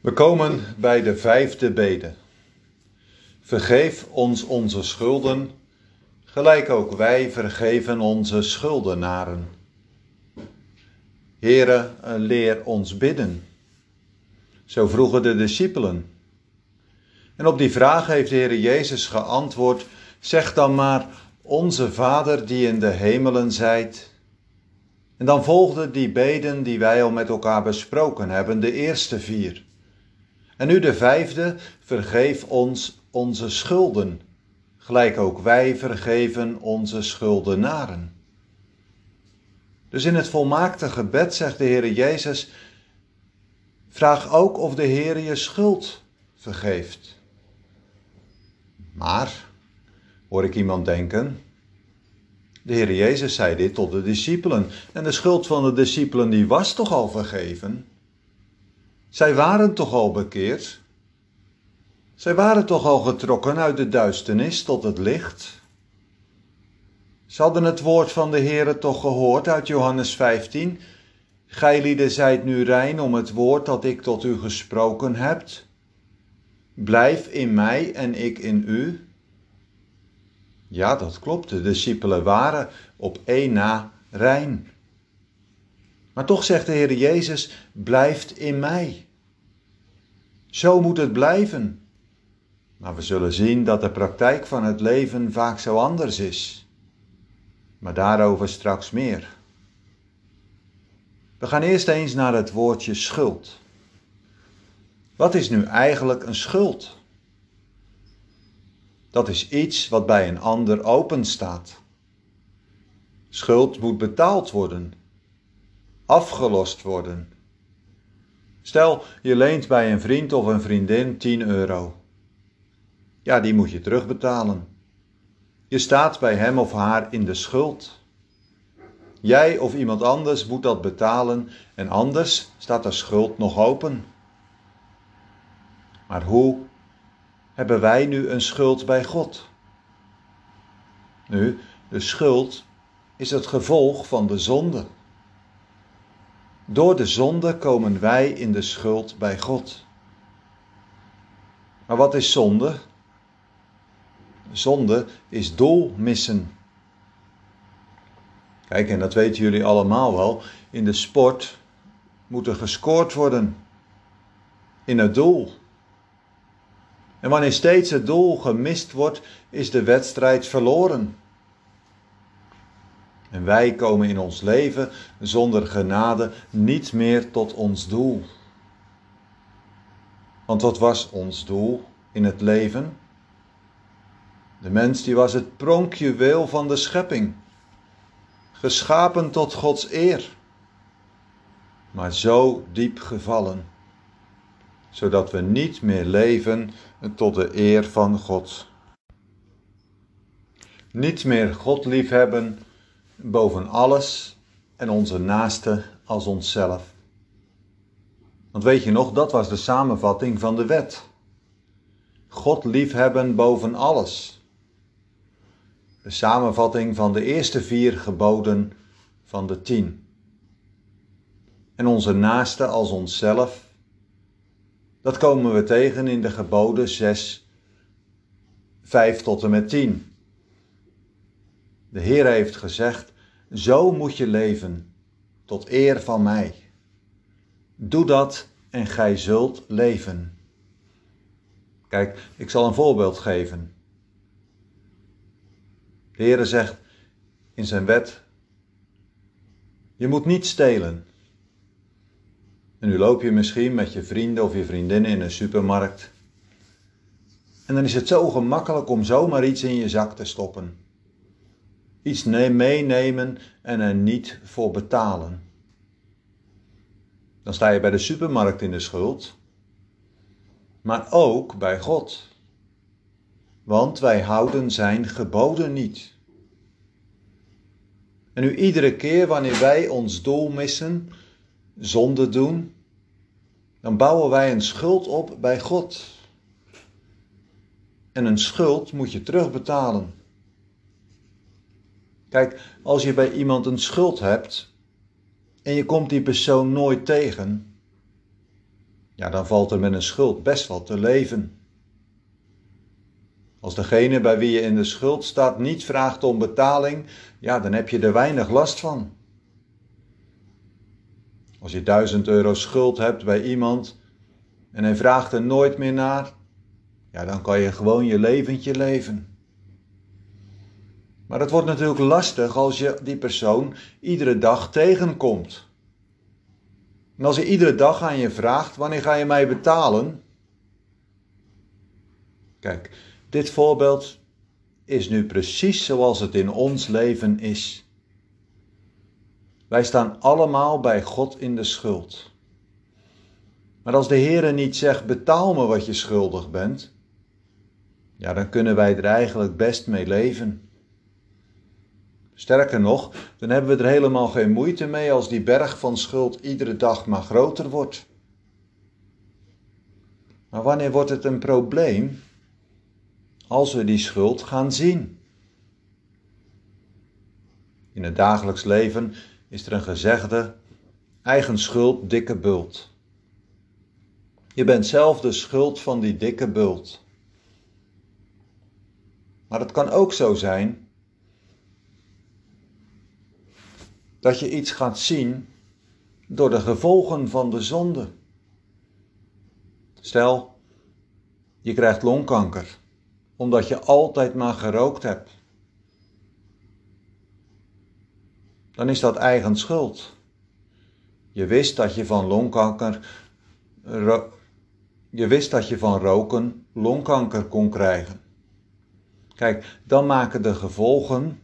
We komen bij de vijfde bede. Vergeef ons onze schulden, gelijk ook wij vergeven onze schuldenaren. Here, leer ons bidden. Zo vroegen de discipelen. En op die vraag heeft de Heer Jezus geantwoord: Zeg dan maar, onze Vader die in de hemelen zijt. En dan volgden die beden die wij al met elkaar besproken hebben, de eerste vier. En nu de vijfde, vergeef ons onze schulden, gelijk ook wij vergeven onze schuldenaren. Dus in het volmaakte gebed zegt de Heer Jezus, vraag ook of de Heer je schuld vergeeft. Maar, hoor ik iemand denken, de Heer Jezus zei dit tot de discipelen en de schuld van de discipelen die was toch al vergeven? Zij waren toch al bekeerd? Zij waren toch al getrokken uit de duisternis tot het licht? Ze hadden het woord van de Heere toch gehoord uit Johannes 15. Gij zijt nu rein om het woord dat ik tot u gesproken heb. Blijf in mij en ik in u. Ja, dat klopt. De discipelen waren op één na rein. Maar toch zegt de Heer Jezus, blijft in mij. Zo moet het blijven. Maar we zullen zien dat de praktijk van het leven vaak zo anders is. Maar daarover straks meer. We gaan eerst eens naar het woordje schuld. Wat is nu eigenlijk een schuld? Dat is iets wat bij een ander open staat. Schuld moet betaald worden afgelost worden. Stel, je leent bij een vriend of een vriendin 10 euro. Ja, die moet je terugbetalen. Je staat bij hem of haar in de schuld. Jij of iemand anders moet dat betalen en anders staat de schuld nog open. Maar hoe hebben wij nu een schuld bij God? Nu, de schuld is het gevolg van de zonde. Door de zonde komen wij in de schuld bij God. Maar wat is zonde? Zonde is doel missen. Kijk, en dat weten jullie allemaal wel. In de sport moet er gescoord worden. In het doel. En wanneer steeds het doel gemist wordt, is de wedstrijd verloren. En wij komen in ons leven zonder genade niet meer tot ons doel. Want wat was ons doel in het leven? De mens die was het pronkjuweel van de schepping, geschapen tot Gods eer, maar zo diep gevallen, zodat we niet meer leven tot de eer van God. Niet meer God liefhebben boven alles en onze naaste als onszelf. Want weet je nog, dat was de samenvatting van de wet. God liefhebben boven alles. De samenvatting van de eerste vier geboden van de tien. En onze naaste als onszelf, dat komen we tegen in de geboden 6, 5 tot en met 10. De Heer heeft gezegd: Zo moet je leven, tot eer van mij. Doe dat en gij zult leven. Kijk, ik zal een voorbeeld geven. De Heer zegt in zijn wet: Je moet niet stelen. En nu loop je misschien met je vrienden of je vriendinnen in een supermarkt. En dan is het zo gemakkelijk om zomaar iets in je zak te stoppen iets meenemen en er niet voor betalen. Dan sta je bij de supermarkt in de schuld, maar ook bij God. Want wij houden zijn geboden niet. En nu iedere keer wanneer wij ons doel missen, zonde doen, dan bouwen wij een schuld op bij God. En een schuld moet je terugbetalen. Kijk, als je bij iemand een schuld hebt en je komt die persoon nooit tegen, ja, dan valt er met een schuld best wel te leven. Als degene bij wie je in de schuld staat niet vraagt om betaling, ja, dan heb je er weinig last van. Als je duizend euro schuld hebt bij iemand en hij vraagt er nooit meer naar, ja, dan kan je gewoon je leventje leven. Maar het wordt natuurlijk lastig als je die persoon iedere dag tegenkomt. En als hij iedere dag aan je vraagt: wanneer ga je mij betalen? Kijk, dit voorbeeld is nu precies zoals het in ons leven is. Wij staan allemaal bij God in de schuld. Maar als de Heer niet zegt: betaal me wat je schuldig bent, ja, dan kunnen wij er eigenlijk best mee leven. Sterker nog, dan hebben we er helemaal geen moeite mee als die berg van schuld iedere dag maar groter wordt. Maar wanneer wordt het een probleem? Als we die schuld gaan zien. In het dagelijks leven is er een gezegde: eigen schuld, dikke bult. Je bent zelf de schuld van die dikke bult. Maar het kan ook zo zijn dat je iets gaat zien door de gevolgen van de zonde. Stel, je krijgt longkanker omdat je altijd maar gerookt hebt. Dan is dat eigen schuld. Je wist dat je van longkanker je wist dat je van roken longkanker kon krijgen. Kijk, dan maken de gevolgen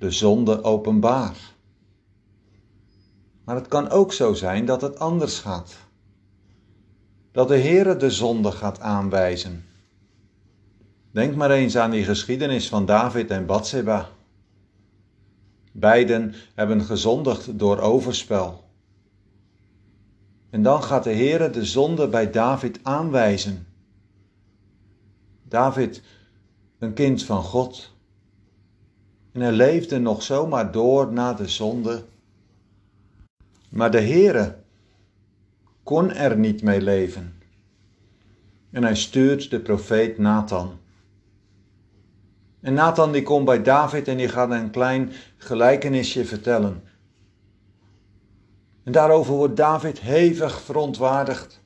de zonde openbaar. Maar het kan ook zo zijn dat het anders gaat. Dat de Heere de zonde gaat aanwijzen. Denk maar eens aan die geschiedenis van David en Bathseba. Beiden hebben gezondigd door overspel. En dan gaat de Heere de zonde bij David aanwijzen. David, een kind van God, en hij leefde nog zomaar door na de zonde. Maar de Heere kon er niet mee leven. En hij stuurt de profeet Nathan. En Nathan die komt bij David en die gaat een klein gelijkenisje vertellen. En daarover wordt David hevig verontwaardigd.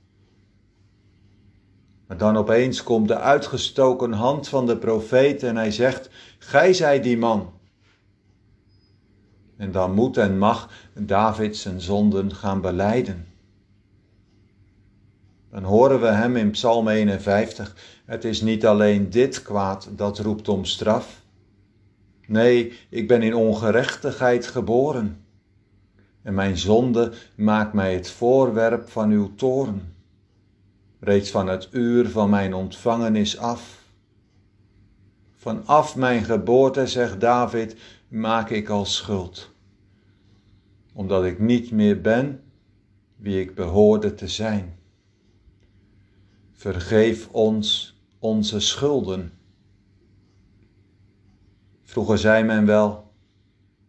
Maar dan opeens komt de uitgestoken hand van de profeet en hij zegt: Gij zij die man. En dan moet en mag David zijn zonden gaan beleiden. Dan horen we hem in Psalm 51. Het is niet alleen dit kwaad dat roept om straf. Nee, ik ben in ongerechtigheid geboren. En mijn zonde maakt mij het voorwerp van uw toorn. Reeds van het uur van mijn ontvangenis af. Vanaf mijn geboorte, zegt David, maak ik al schuld. Omdat ik niet meer ben wie ik behoorde te zijn. Vergeef ons onze schulden. Vroeger zei men wel,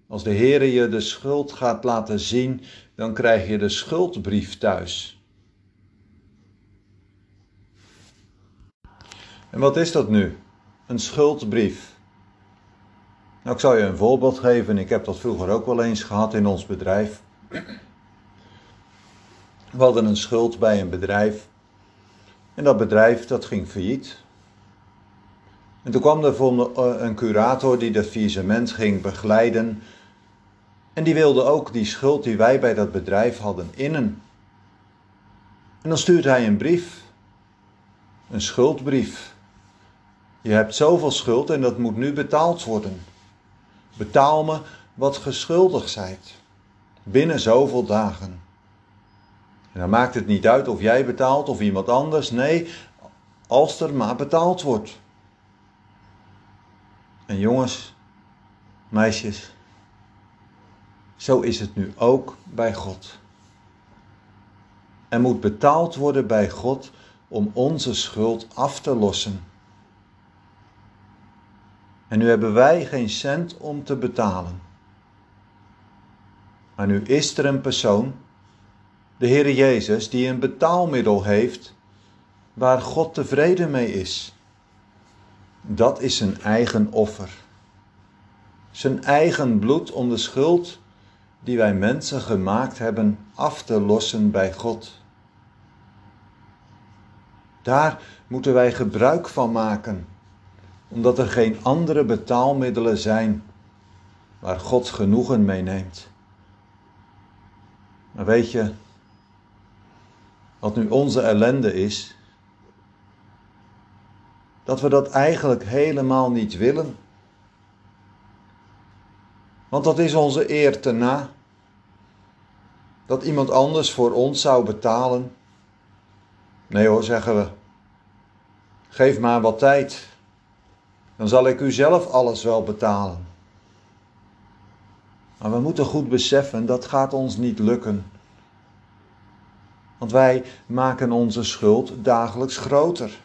als de Heere je de schuld gaat laten zien, dan krijg je de schuldbrief thuis. En wat is dat nu? Een schuldbrief. Nou, ik zal je een voorbeeld geven. Ik heb dat vroeger ook wel eens gehad in ons bedrijf. We hadden een schuld bij een bedrijf. En dat bedrijf dat ging failliet. En toen kwam er eh, een curator die dat faillissement ging begeleiden. En die wilde ook die schuld die wij bij dat bedrijf hadden innen. En dan stuurt hij een brief. Een schuldbrief. Je hebt zoveel schuld en dat moet nu betaald worden. Betaal me wat geschuldigd zijt. Binnen zoveel dagen. En dan maakt het niet uit of jij betaalt of iemand anders. Nee, als er maar betaald wordt. En jongens, meisjes, zo is het nu ook bij God. Er moet betaald worden bij God om onze schuld af te lossen. En nu hebben wij geen cent om te betalen. Maar nu is er een persoon, de De Heer Jezus die een betaalmiddel heeft waar God tevreden mee is. Dat is zijn eigen offer. Zijn eigen bloed om de schuld die wij mensen gemaakt hebben af te lossen bij God. Daar moeten wij gebruik van maken, omdat er geen andere betaalmiddelen zijn waar God genoegen mee neemt. Maar weet je, wat nu onze ellende is, dat we dat eigenlijk helemaal niet willen. Want dat is onze eer te na. Dat iemand anders voor ons zou betalen. Nee hoor, zeggen we. Geef maar wat tijd. Dan zal ik u zelf alles wel betalen. Maar we moeten goed beseffen, dat gaat ons niet lukken. Want wij maken onze schuld dagelijks groter.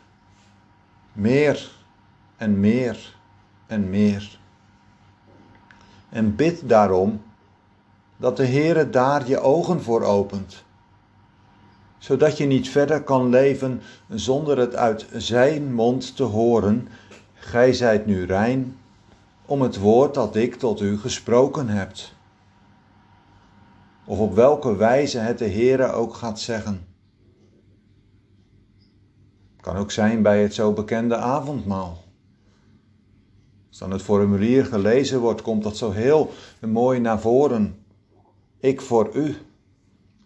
Meer en meer en meer. En bid daarom dat de Heere daar je ogen voor opent, zodat je niet verder kan leven zonder het uit zijn mond te horen, gij zijt nu rein om het woord dat ik tot u gesproken heb. Of op welke wijze het de Heere ook gaat zeggen. Kan ook zijn bij het zo bekende avondmaal. Als dan het formulier gelezen wordt, komt dat zo heel mooi naar voren. Ik voor u,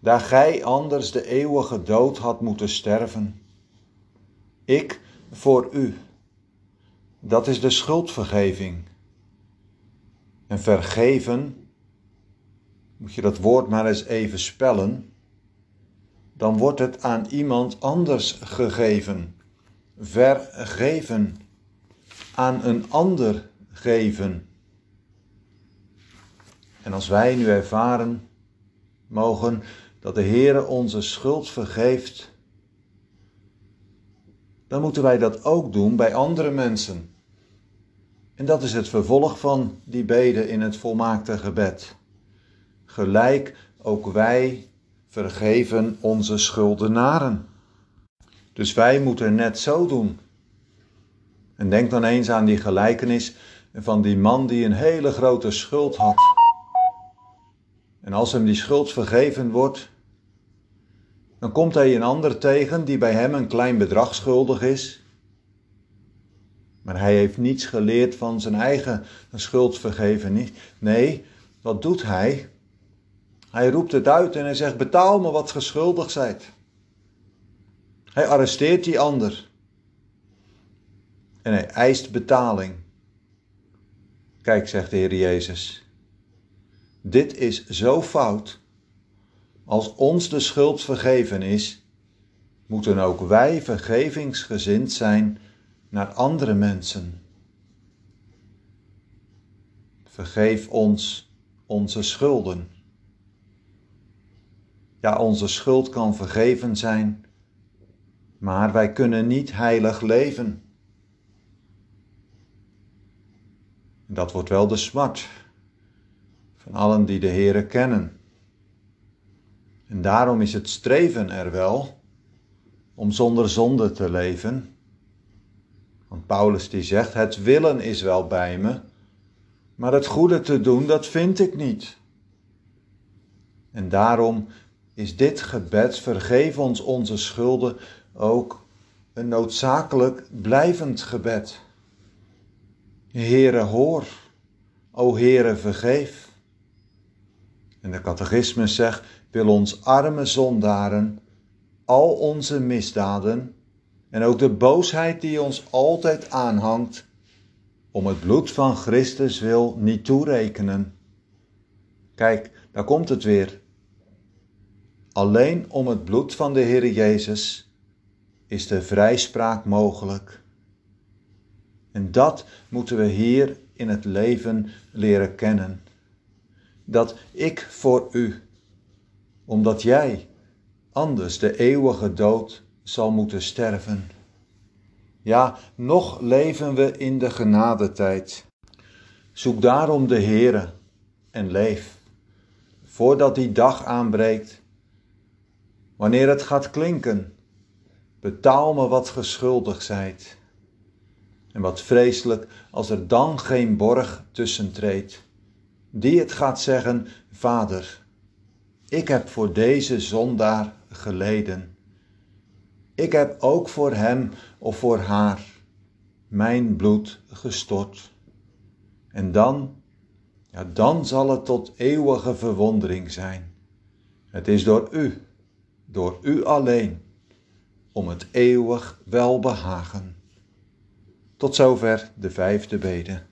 daar gij anders de eeuwige dood had moeten sterven. Ik voor u. Dat is de schuldvergeving. En vergeven, moet je dat woord maar eens even spellen dan wordt het aan iemand anders gegeven. Vergeven. Aan een ander geven. En als wij nu ervaren mogen dat de Heere onze schuld vergeeft, dan moeten wij dat ook doen bij andere mensen. En dat is het vervolg van die beden in het volmaakte gebed. Gelijk ook wij vergeven onze schuldenaren. Dus wij moeten net zo doen. En denk dan eens aan die gelijkenis van die man die een hele grote schuld had. En als hem die schuld vergeven wordt, dan komt hij een ander tegen die bij hem een klein bedrag schuldig is. Maar hij heeft niets geleerd van zijn eigen schuldvergeven. Nee, wat doet hij? Hij roept het uit en hij zegt: Betaal me wat geschuldigd zijt. Hij arresteert die ander. En hij eist betaling. Kijk, zegt de Heer Jezus. Dit is zo fout. Als ons de schuld vergeven is, moeten ook wij vergevingsgezind zijn naar andere mensen. Vergeef ons onze schulden. Ja, onze schuld kan vergeven zijn, maar wij kunnen niet heilig leven. Dat wordt wel de smart van allen die de Heere kennen. En daarom is het streven er wel om zonder zonde te leven. Want Paulus die zegt, het willen is wel bij me, maar het goede te doen, dat vind ik niet. En daarom is dit gebed, vergeef ons onze schulden, ook een noodzakelijk blijvend gebed. Heere, hoor. O Heere, vergeef. En de catechismus zegt, wil ons arme zondaren al onze misdaden en ook de boosheid die ons altijd aanhangt, om het bloed van Christus wil niet toerekenen. Kijk, daar komt het weer. Alleen om het bloed van de Heer Jezus is de vrijspraak mogelijk. En dat moeten we hier in het leven leren kennen. Dat ik voor u, omdat jij anders de eeuwige dood zal moeten sterven. Ja, nog leven we in de genadetijd. Zoek daarom de Heere en leef, voordat die dag aanbreekt wanneer het gaat klinken, betaal me wat geschuldig zijt. En wat vreselijk als er dan geen borg tussen treedt, die het gaat zeggen, Vader, ik heb voor deze zondaar geleden. Ik heb ook voor hem of voor haar mijn bloed gestort. En dan, ja, dan zal het tot eeuwige verwondering zijn. Het is door u, door u alleen, om het eeuwig welbehagen. Tot zover de vijfde bede.